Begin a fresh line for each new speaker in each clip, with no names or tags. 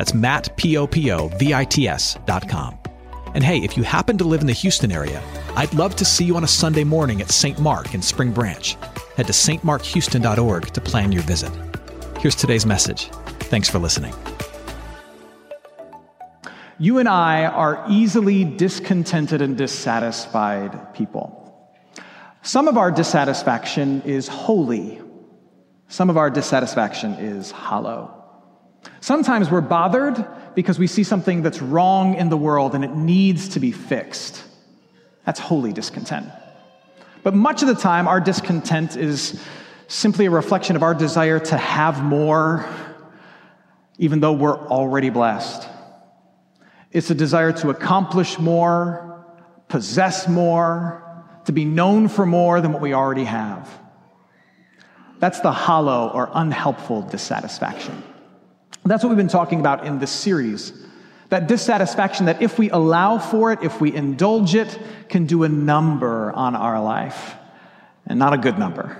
That's Matt, P-O-P-O-V-I-T-S dot com. And hey, if you happen to live in the Houston area, I'd love to see you on a Sunday morning at St. Mark in Spring Branch. Head to stmarkhouston.org to plan your visit. Here's today's message. Thanks for listening.
You and I are easily discontented and dissatisfied people. Some of our dissatisfaction is holy, some of our dissatisfaction is hollow. Sometimes we're bothered because we see something that's wrong in the world and it needs to be fixed. That's holy discontent. But much of the time, our discontent is simply a reflection of our desire to have more, even though we're already blessed. It's a desire to accomplish more, possess more, to be known for more than what we already have. That's the hollow or unhelpful dissatisfaction. That's what we've been talking about in this series. That dissatisfaction, that if we allow for it, if we indulge it, can do a number on our life, and not a good number.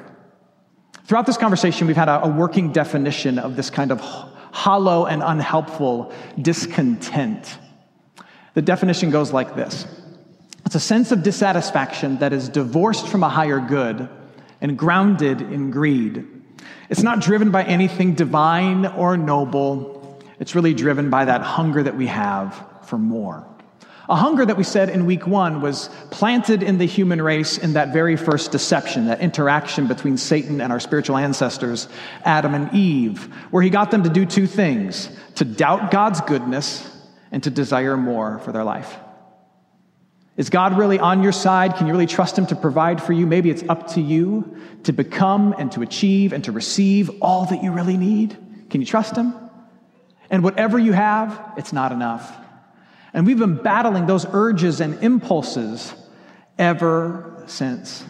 Throughout this conversation, we've had a, working definition of this kind of hollow and unhelpful discontent. The definition goes like this It's a sense of dissatisfaction that is divorced from a higher good and grounded in greed. It's not driven by anything divine or noble. It's really driven by that hunger that we have for more. A hunger that we said in week one was planted in the human race in that very first deception, that interaction between Satan and our spiritual ancestors, Adam and Eve, where he got them to do two things to doubt God's goodness and to desire more for their life. Is God really on your side? Can you really trust Him to provide for you? Maybe it's up to you to become and to achieve and to receive all that you really need. Can you trust Him? And whatever you have, it's not enough. And we've been battling those urges and impulses ever since.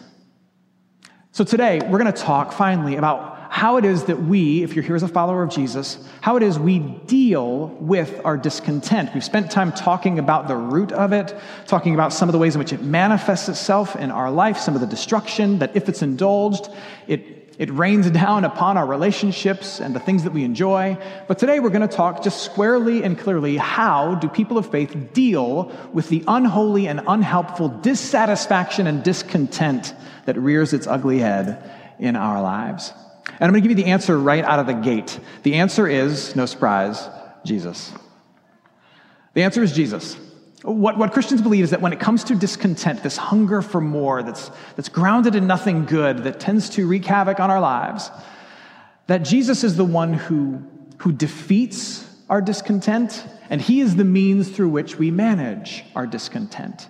So today, we're going to talk finally about how it is that we, if you're here as a follower of Jesus, how it is we deal with our discontent. We've spent time talking about the root of it, talking about some of the ways in which it manifests itself in our life, some of the destruction that if it's indulged, it, it rains down upon our relationships and the things that we enjoy. But today we're going to talk just squarely and clearly how do people of faith deal with the unholy and unhelpful dissatisfaction and discontent that rears its ugly head in our lives. And I'm going to give you the answer right out of the gate. The answer is, no surprise, Jesus. The answer is Jesus. What, what Christians believe is that when it comes to discontent, this hunger for more that's, that's grounded in nothing good, that tends to wreak havoc on our lives, that Jesus is the one who, who defeats our discontent, and he is the means through which we manage our discontent.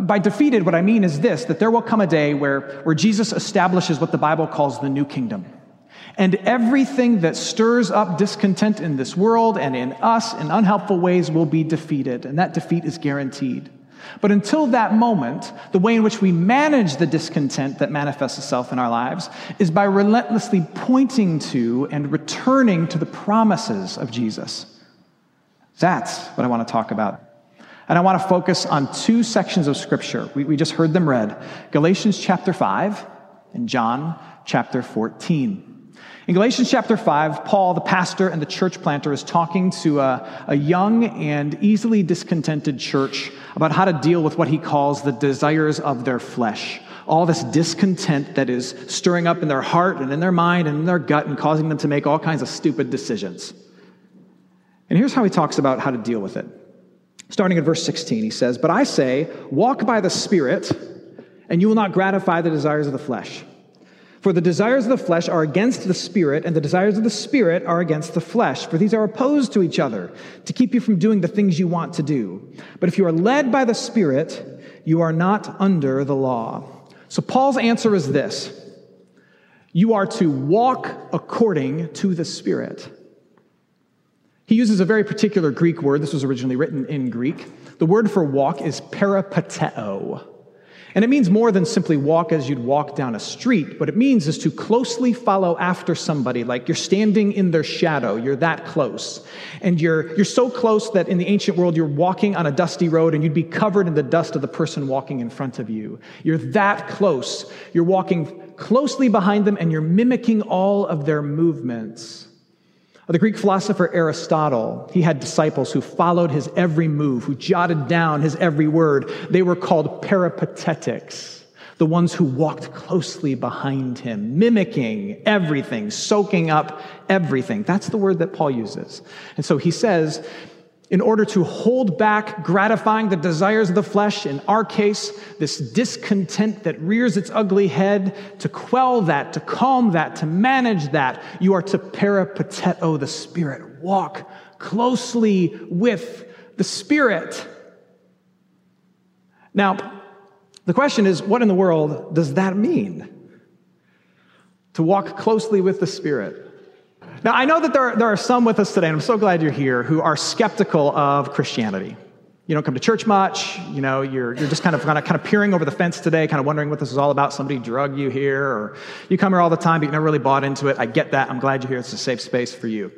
By defeated, what I mean is this that there will come a day where, where Jesus establishes what the Bible calls the new kingdom. And everything that stirs up discontent in this world and in us in unhelpful ways will be defeated, and that defeat is guaranteed. But until that moment, the way in which we manage the discontent that manifests itself in our lives is by relentlessly pointing to and returning to the promises of Jesus. That's what I want to talk about and I want to focus on two sections of Scripture. We, we just heard them read Galatians chapter 5 and John chapter 14. In Galatians chapter 5, Paul, the pastor and the church planter, is talking to a, a, young and easily discontented church about how to deal with what he calls the desires of their flesh. All this discontent that is stirring up in their heart and in their mind and in their gut and causing them to make all kinds of stupid decisions. And here's how he talks about how to deal with it. Starting at verse 16, he says, But I say, walk by the Spirit, and you will not gratify the desires of the flesh. For the desires of the flesh are against the Spirit, and the desires of the Spirit are against the flesh. For these are opposed to each other, to keep you from doing the things you want to do. But if you are led by the Spirit, you are not under the law. So Paul's answer is this You are to walk according to the Spirit. He uses a very particular Greek word. This was originally written in Greek. The word for walk is peripateo. And it means more than simply walk as you'd walk down a street. What it means is to closely follow after somebody, like you're standing in their shadow. You're that close. And you're, you're so close that in the ancient world, you're walking on a dusty road and you'd be covered in the dust of the person walking in front of you. You're that close. You're walking closely behind them and you're mimicking all of their movements. The Greek philosopher Aristotle, he had disciples who followed his every move, who jotted down his every word. They were called peripatetics, the ones who walked closely behind him, mimicking everything, soaking up everything. That's the word that Paul uses. And so he says, in order to hold back gratifying the desires of the flesh, in our case, this discontent that rears its ugly head, to quell that, to calm that, to manage that, you are to peripateo the Spirit. Walk closely with the Spirit. Now, the question is what in the world does that mean? To walk closely with the Spirit. Now, I know that there are, there are some with us today, and I'm so glad you're here, who are skeptical of Christianity. You don't come to church much, you know, you're, you're just kind of, kind, of, kind of peering over the fence today, kind of wondering what this is all about. Somebody drug you here, or you come here all the time, but you never really bought into it. I get that. I'm glad you're here. It's a safe space for you.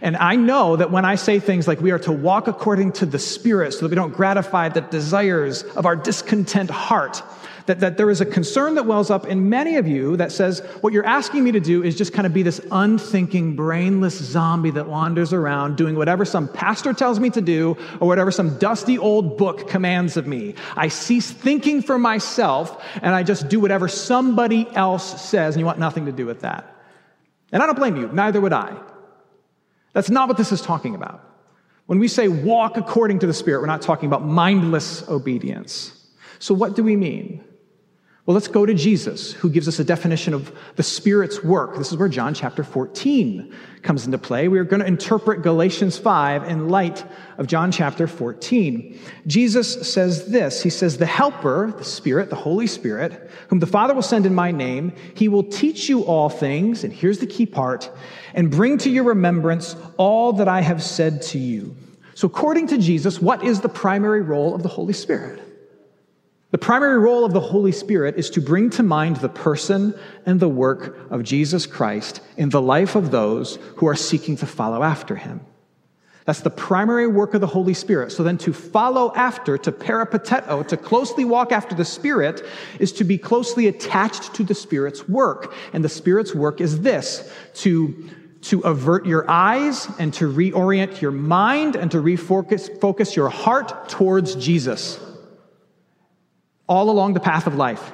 And I know that when I say things like we are to walk according to the Spirit so that we don't gratify the desires of our discontent heart, that, that there is a concern that wells up in many of you that says, what you're asking me to do is just kind of be this unthinking, brainless zombie that wanders around doing whatever some pastor tells me to do or whatever some dusty old book commands of me. I cease thinking for myself and I just do whatever somebody else says, and you want nothing to do with that. And I don't blame you, neither would I. That's not what this is talking about. When we say walk according to the Spirit, we're not talking about mindless obedience. So, what do we mean? Well, let's go to Jesus, who gives us a definition of the Spirit's work. This is where John chapter 14 comes into play. We are going to interpret Galatians 5 in light of John chapter 14. Jesus says this He says, The Helper, the Spirit, the Holy Spirit, whom the Father will send in my name, he will teach you all things, and here's the key part, and bring to your remembrance all that I have said to you. So, according to Jesus, what is the primary role of the Holy Spirit? The primary role of the Holy Spirit is to bring to mind the person and the work of Jesus Christ in the life of those who are seeking to follow after him. That's the primary work of the Holy Spirit. So then to follow after, to peripateo, to closely walk after the Spirit, is to be closely attached to the Spirit's work. And the Spirit's work is this, to, to avert your eyes and to reorient your mind and to refocus focus your heart towards Jesus all along the path of life.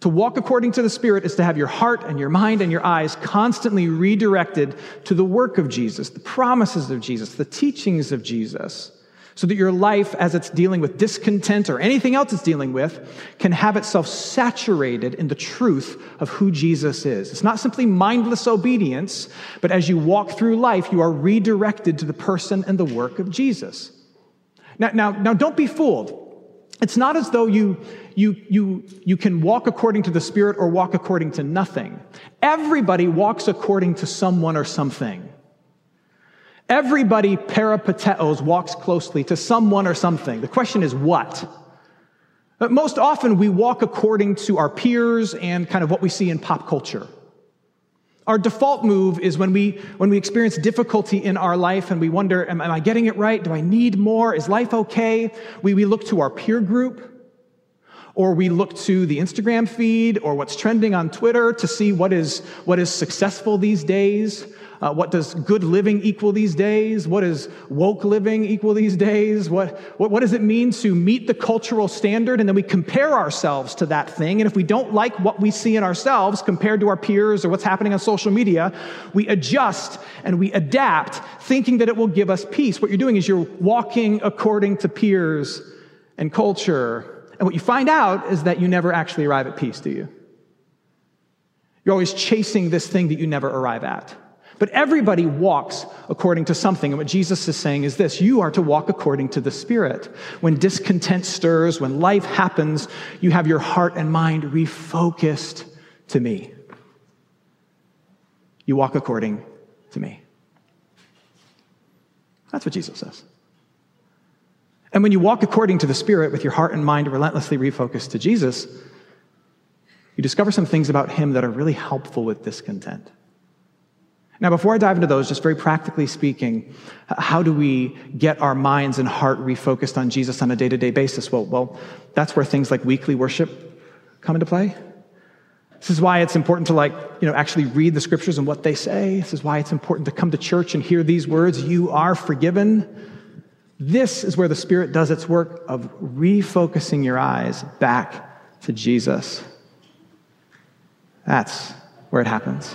To walk according to the Spirit is to have your heart and your mind and your eyes constantly redirected to the work of Jesus, the promises of Jesus, the teachings of Jesus, so that your life, as it's dealing with discontent or anything else it's dealing with, can have itself saturated in the truth of who Jesus is. It's not simply mindless obedience, but as you walk through life, you are redirected to the person and the work of Jesus. Now, now, now don't be fooled. It's not as though you, you, you, you can walk according to the Spirit or walk according to nothing. Everybody walks according to someone or something. Everybody peripateos walks closely to someone or something. The question is what? But most often we walk according to our peers and kind of what we see in pop culture. Our default move is when we, when we experience difficulty in our life and we wonder, am, am I getting it right? Do I need more? Is life okay? We, we look to our peer group or we look to the Instagram feed or what's trending on Twitter to see what is, what is successful these days. Uh, what does good living equal these days? What does woke living equal these days? What, what, what does it mean to meet the cultural standard? And then we compare ourselves to that thing. And if we don't like what we see in ourselves compared to our peers or what's happening on social media, we adjust and we adapt, thinking that it will give us peace. What you're doing is you're walking according to peers and culture. And what you find out is that you never actually arrive at peace, do you? You're always chasing this thing that you never arrive at. But everybody walks according to something. And what Jesus is saying is this you are to walk according to the Spirit. When discontent stirs, when life happens, you have your heart and mind refocused to me. You walk according to me. That's what Jesus says. And when you walk according to the Spirit with your heart and mind relentlessly refocused to Jesus, you discover some things about Him that are really helpful with discontent. Now, before I dive into those, just very practically speaking, how do we get our minds and heart refocused on Jesus on a day to day basis? Well, well, that's where things like weekly worship come into play. This is why it's important to like, you know, actually read the scriptures and what they say. This is why it's important to come to church and hear these words, you are forgiven. This is where the Spirit does its work of refocusing your eyes back to Jesus. That's where it happens.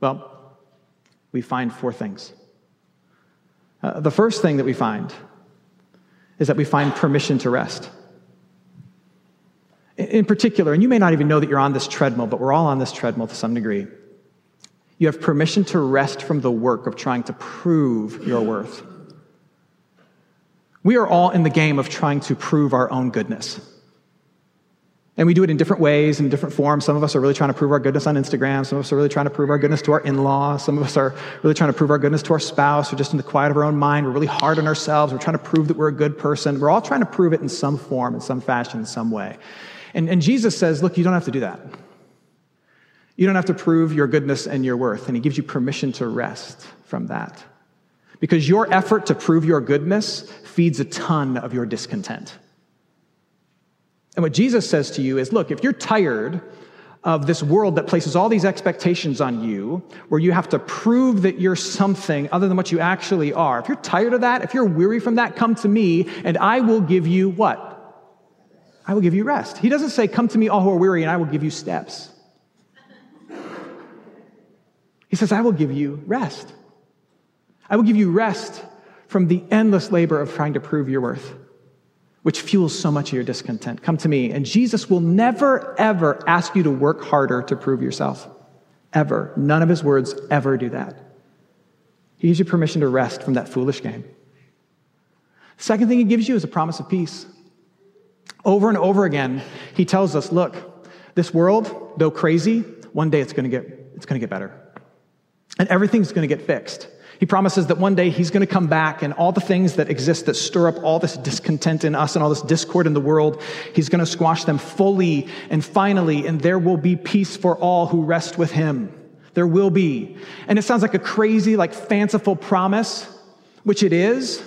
Well, we find four things. Uh, the first thing that we find is that we find permission to rest. In particular, and you may not even know that you're on this treadmill, but we're all on this treadmill to some degree. You have permission to rest from the work of trying to prove your worth. We are all in the game of trying to prove our own goodness. And we do it in different ways, in different forms. Some of us are really trying to prove our goodness on Instagram. Some of us are really trying to prove our goodness to our in laws. Some of us are really trying to prove our goodness to our spouse or just in the quiet of our own mind. We're really hard on ourselves. We're trying to prove that we're a good person. We're all trying to prove it in some form, in some fashion, in some way. And, and Jesus says, look, you don't have to do that. You don't have to prove your goodness and your worth. And he gives you permission to rest from that. Because your effort to prove your goodness feeds a ton of your discontent. And what Jesus says to you is look, if you're tired of this world that places all these expectations on you, where you have to prove that you're something other than what you actually are, if you're tired of that, if you're weary from that, come to me and I will give you what? I will give you rest. He doesn't say, Come to me, all who are weary, and I will give you steps. He says, I will give you rest. I will give you rest from the endless labor of trying to prove your worth which fuels so much of your discontent. Come to me. And Jesus will never, ever ask you to work harder to prove yourself. Ever. None of his words ever do that. He gives you permission to rest from that foolish game. Second thing he gives you is a promise of peace. Over and over again, he tells us, look, this world, though crazy, one day it's going to get, it's going to get better. And everything's going to get fixed. He promises that one day he's going to come back and all the things that exist that stir up all this discontent in us and all this discord in the world, he's going to squash them fully and finally, and there will be peace for all who rest with him. There will be. And it sounds like a crazy, like fanciful promise, which it is,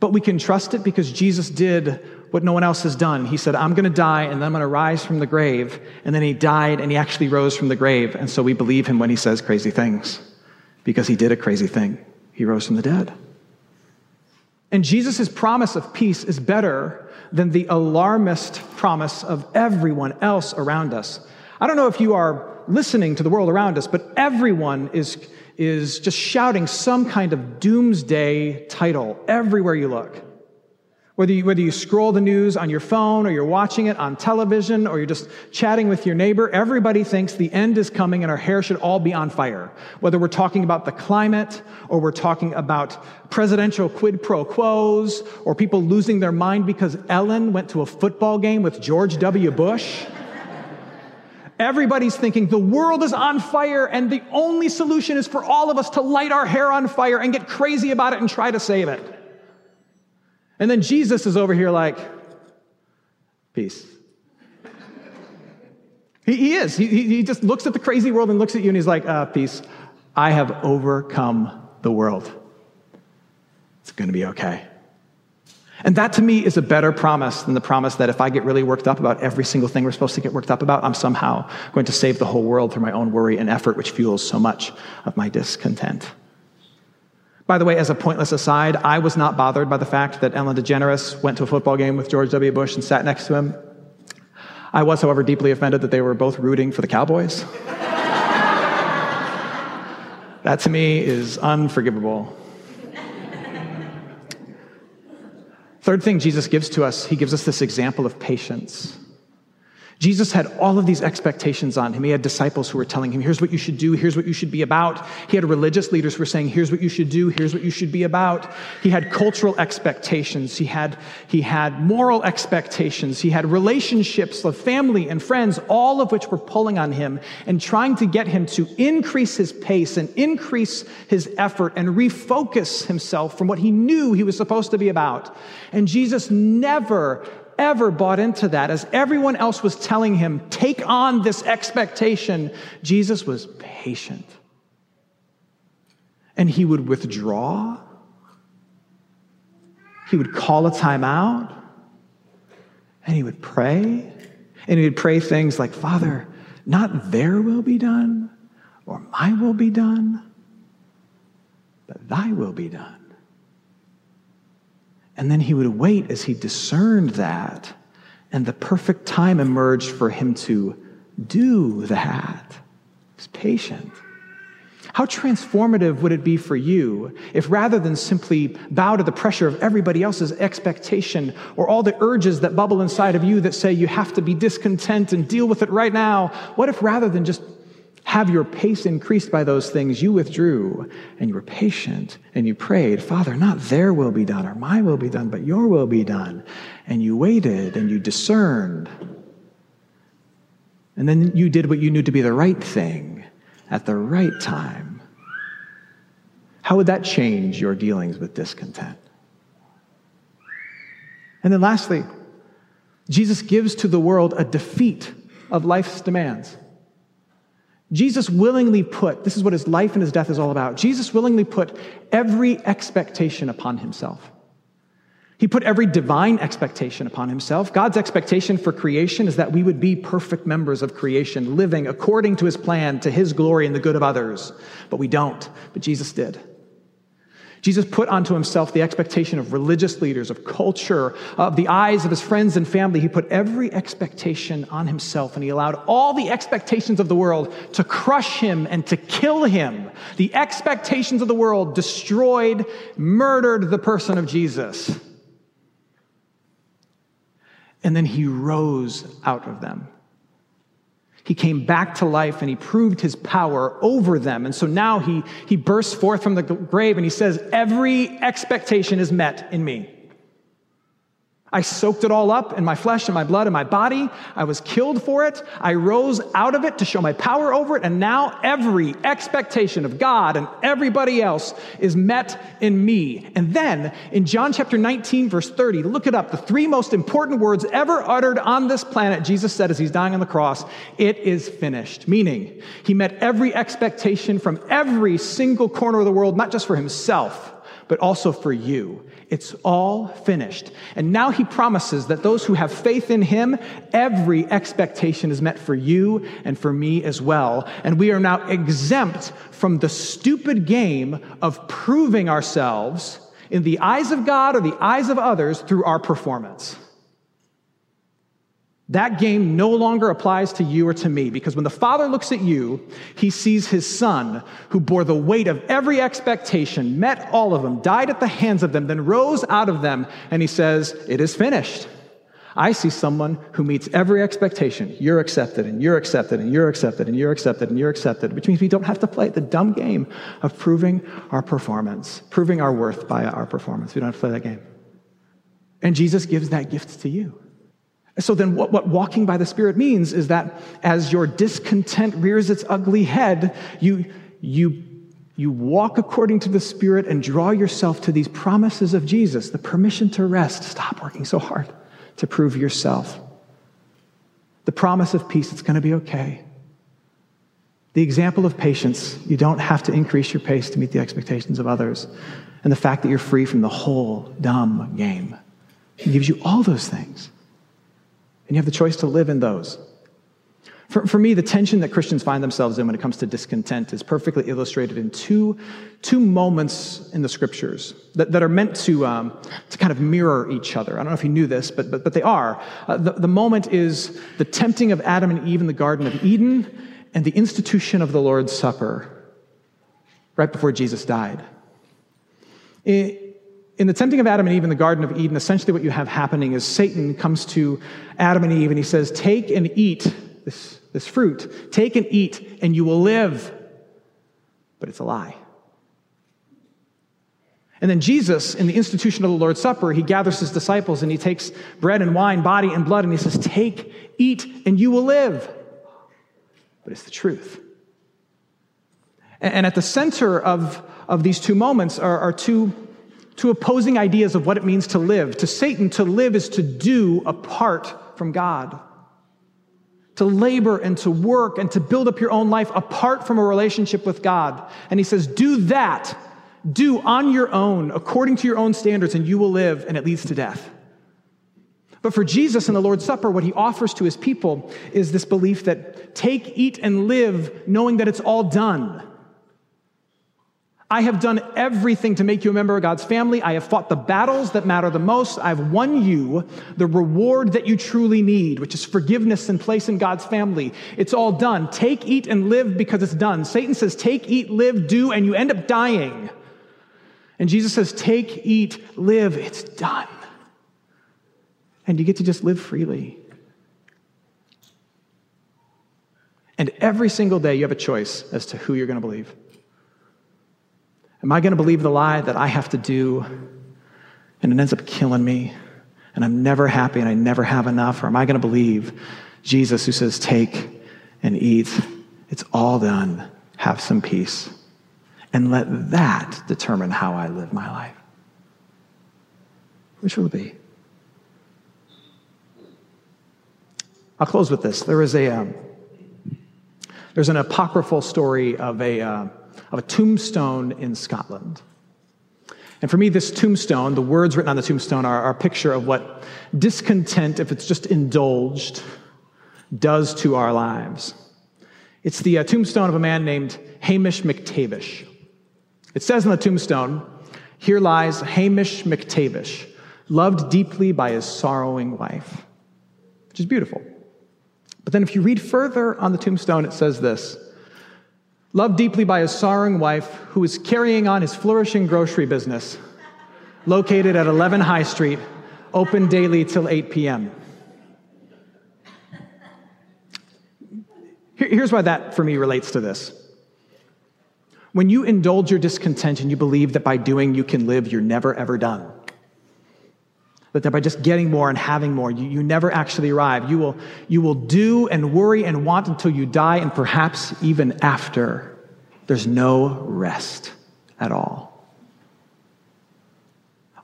but we can trust it because Jesus did what no one else has done. He said, I'm going to die and then I'm going to rise from the grave. And then he died and he actually rose from the grave. And so we believe him when he says crazy things because he did a crazy thing. He rose from the dead. And Jesus' promise of peace is better than the alarmist promise of everyone else around us. I don't know if you are listening to the world around us, but everyone is, is just shouting some kind of doomsday title everywhere you look. Whether you, whether you scroll the news on your phone or you're watching it on television or you're just chatting with your neighbor, everybody thinks the end is coming and our hair should all be on fire. Whether we're talking about the climate or we're talking about presidential quid pro quos or people losing their mind because Ellen went to a football game with George W. Bush. Everybody's thinking the world is on fire and the only solution is for all of us to light our hair on fire and get crazy about it and try to save it. And then Jesus is over here like, peace. he, he, is. He, he just looks at the crazy world and looks at you and he's like, uh, peace. I have overcome the world. It's going to be okay. And that to me is a better promise than the promise that if I get really worked up about every single thing we're supposed to get worked up about, I'm somehow going to save the whole world through my own worry and effort, which fuels so much of my discontent. By the way, as a pointless aside, I was not bothered by the fact that Ellen DeGeneres went to a football game with George W. Bush and sat next to him. I was, however, deeply offended that they were both rooting for the Cowboys. That to me is unforgivable. Third thing Jesus gives to us, he gives us this example of patience. Jesus had all of these expectations on him. He had disciples who were telling him, here's what you should do, here's what you should be about. He had religious leaders who were saying, here's what you should do, here's what you should be about. He had cultural expectations. He had, he had moral expectations. He had relationships of family and friends, all of which were pulling on him and trying to get him to increase his pace and increase his effort and refocus himself from what he knew he was supposed to be about. And Jesus never ever bought into that. As everyone else was telling him, take on this expectation, Jesus was patient. And he would withdraw, he would call a timeout, and he would pray. And he would pray things like, Father, not their will be done, or my will be done, but thy will be done. And then he would wait as he discerned that, and the perfect time emerged for him to do that. He's patient. How transformative would it be for you if rather than simply bow to the pressure of everybody else's expectation or all the urges that bubble inside of you that say you have to be discontent and deal with it right now, what if rather than just have your pace increased by those things, you withdrew and you were patient and you prayed, Father, not their will be done or my will be done, but your will be done. And you waited and you discerned. And then you did what you knew to be the right thing at the right time. How would that change your dealings with discontent? And then lastly, Jesus gives to the world a defeat of life's demands. Jesus willingly put, this is what his life and his death is all about. Jesus willingly put every expectation upon himself. He put every divine expectation upon himself. God's expectation for creation is that we would be perfect members of creation, living according to his plan, to his glory and the good of others. But we don't. But Jesus did. Jesus put onto himself the expectation of religious leaders, of culture, of the eyes of his friends and family. He put every expectation on himself and he allowed all the expectations of the world to crush him and to kill him. The expectations of the world destroyed, murdered the person of Jesus. And then he rose out of them. He came back to life and he proved his power over them. And so now he, he bursts forth from the grave and he says, Every expectation is met in me. I soaked it all up in my flesh and my blood and my body. I was killed for it. I rose out of it to show my power over it. And now every expectation of God and everybody else is met in me. And then in John chapter 19, verse 30, look it up. The three most important words ever uttered on this planet, Jesus said as he's dying on the cross, it is finished. Meaning, he met every expectation from every single corner of the world, not just for himself, but also for you. It's all finished. And now he promises that those who have faith in him, every expectation is met for you and for me as well. And we are now exempt from the stupid game of proving ourselves in the eyes of God or the eyes of others through our performance. That game no longer applies to you or to me because when the Father looks at you, he sees his Son who bore the weight of every expectation, met all of them, died at the hands of them, then rose out of them, and he says, It is finished. I see someone who meets every expectation. You're accepted, and you're accepted, and you're accepted, and you're accepted, and you're accepted, which means we don't have to play the dumb game of proving our performance, proving our worth by our performance. We don't have to play that game. And Jesus gives that gift to you. So then, what, what, walking by the Spirit means is that as your discontent rears its ugly head, you, you, you walk according to the Spirit and draw yourself to these promises of Jesus the permission to rest. Stop working so hard to prove yourself. The promise of peace, it's going to be okay. The example of patience, you don't have to increase your pace to meet the expectations of others. And the fact that you're free from the whole dumb game. It gives you all those things. And you have the choice to live in those. For, for me, the tension that Christians find themselves in when it comes to discontent is perfectly illustrated in two, two moments in the scriptures that, that are meant to, um, to kind of mirror each other. I don't know if you knew this, but, but, but they are. Uh, the, the moment is the tempting of Adam and Eve in the Garden of Eden and the institution of the Lord's Supper. right before Jesus died. The tempting of Adam and Eve in the Garden of Eden, essentially what you have happening is Satan comes to Adam and Eve and he says, Take and eat this, this fruit. Take and eat, and you will live. But it's a lie. And then Jesus, in the institution of the Lord's Supper, he gathers his disciples and he takes bread and wine, body and blood, and he says, Take, eat, and you will live. But it's the truth. And at the center of, of these two moments are, are two, two opposing ideas of what it means to live. To Satan, to live is to do apart from God, to labor and to work and to build up your own life apart from a relationship with God. And he says, Do that do on your own, according to your own standards, and you will live, and it leads to death. But for Jesus in the Lord's Supper, what he offers to his people is this belief that take, eat, and live, knowing that it's all done. I have done everything to make you a member of God's family. I have fought the battles that matter the most. I've won you the reward that you truly need, which is forgiveness and place in God's family. It's all done. Take, eat, and live because it's done. Satan says, take, eat, live, do, and you end up dying. And Jesus says, Take, eat, live. It's done. And you get to just live freely. And every single day, you have a choice as to who you're going to believe. Am I going to believe the lie that I have to do and it ends up killing me and I'm never happy and I never have enough? Or am I going to believe Jesus who says, Take and eat? It's all done. Have some peace and let that determine how I live my life. Which will it be? I'll close with this. There is a um, there's an apocryphal story of a uh, of a tombstone in Scotland. And for me, this tombstone, the words written on the tombstone are, are a picture of what discontent, if it's just indulged, does to our lives. It's the uh, tombstone of a man named Hamish McTavish. It says on the tombstone, Here lies Hamish McTavish, loved deeply by his sorrowing wife, which is beautiful. But then if you read further on the tombstone, it says this Loved deeply by his sorrowing wife, who is carrying on his flourishing grocery business, located at 11 High Street, open daily till 8 p.m. Here's why that for me relates to this. When you indulge your discontent and you believe that by doing you can live, you're never ever done. That by just getting more and having more, you, you never actually arrive. You will, you will do and worry and want until you die, and perhaps even after. There's no rest at all.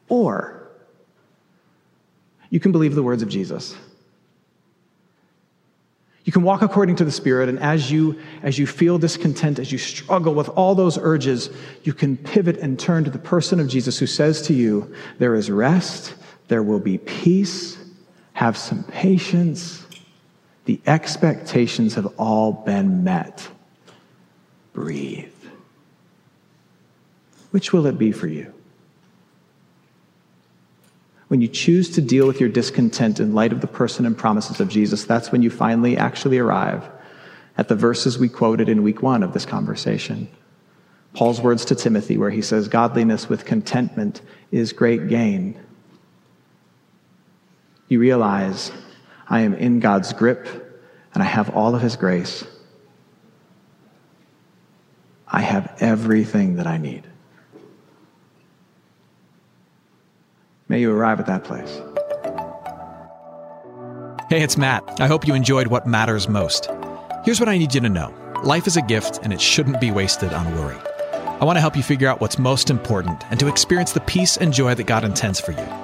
Or you can believe the words of Jesus. You can walk according to the Spirit, and as you, as you feel discontent, as you struggle with all those urges, you can pivot and turn to the person of Jesus who says to you, There is rest, there will be peace, have some patience. The expectations have all been met. Breathe. Which will it be for you? When you choose to deal with your discontent in light of the person and promises of Jesus, that's when you finally actually arrive at the verses we quoted in week one of this conversation. Paul's words to Timothy, where he says, Godliness with contentment is great gain. You realize I am in God's grip and I have all of his grace. I have everything that I need. May you arrive at that place.
Hey, it's Matt. I hope you enjoyed what matters most. Here's what I need you to know life is a gift, and it shouldn't be wasted on worry. I want to help you figure out what's most important and to experience the peace and joy that God intends for you.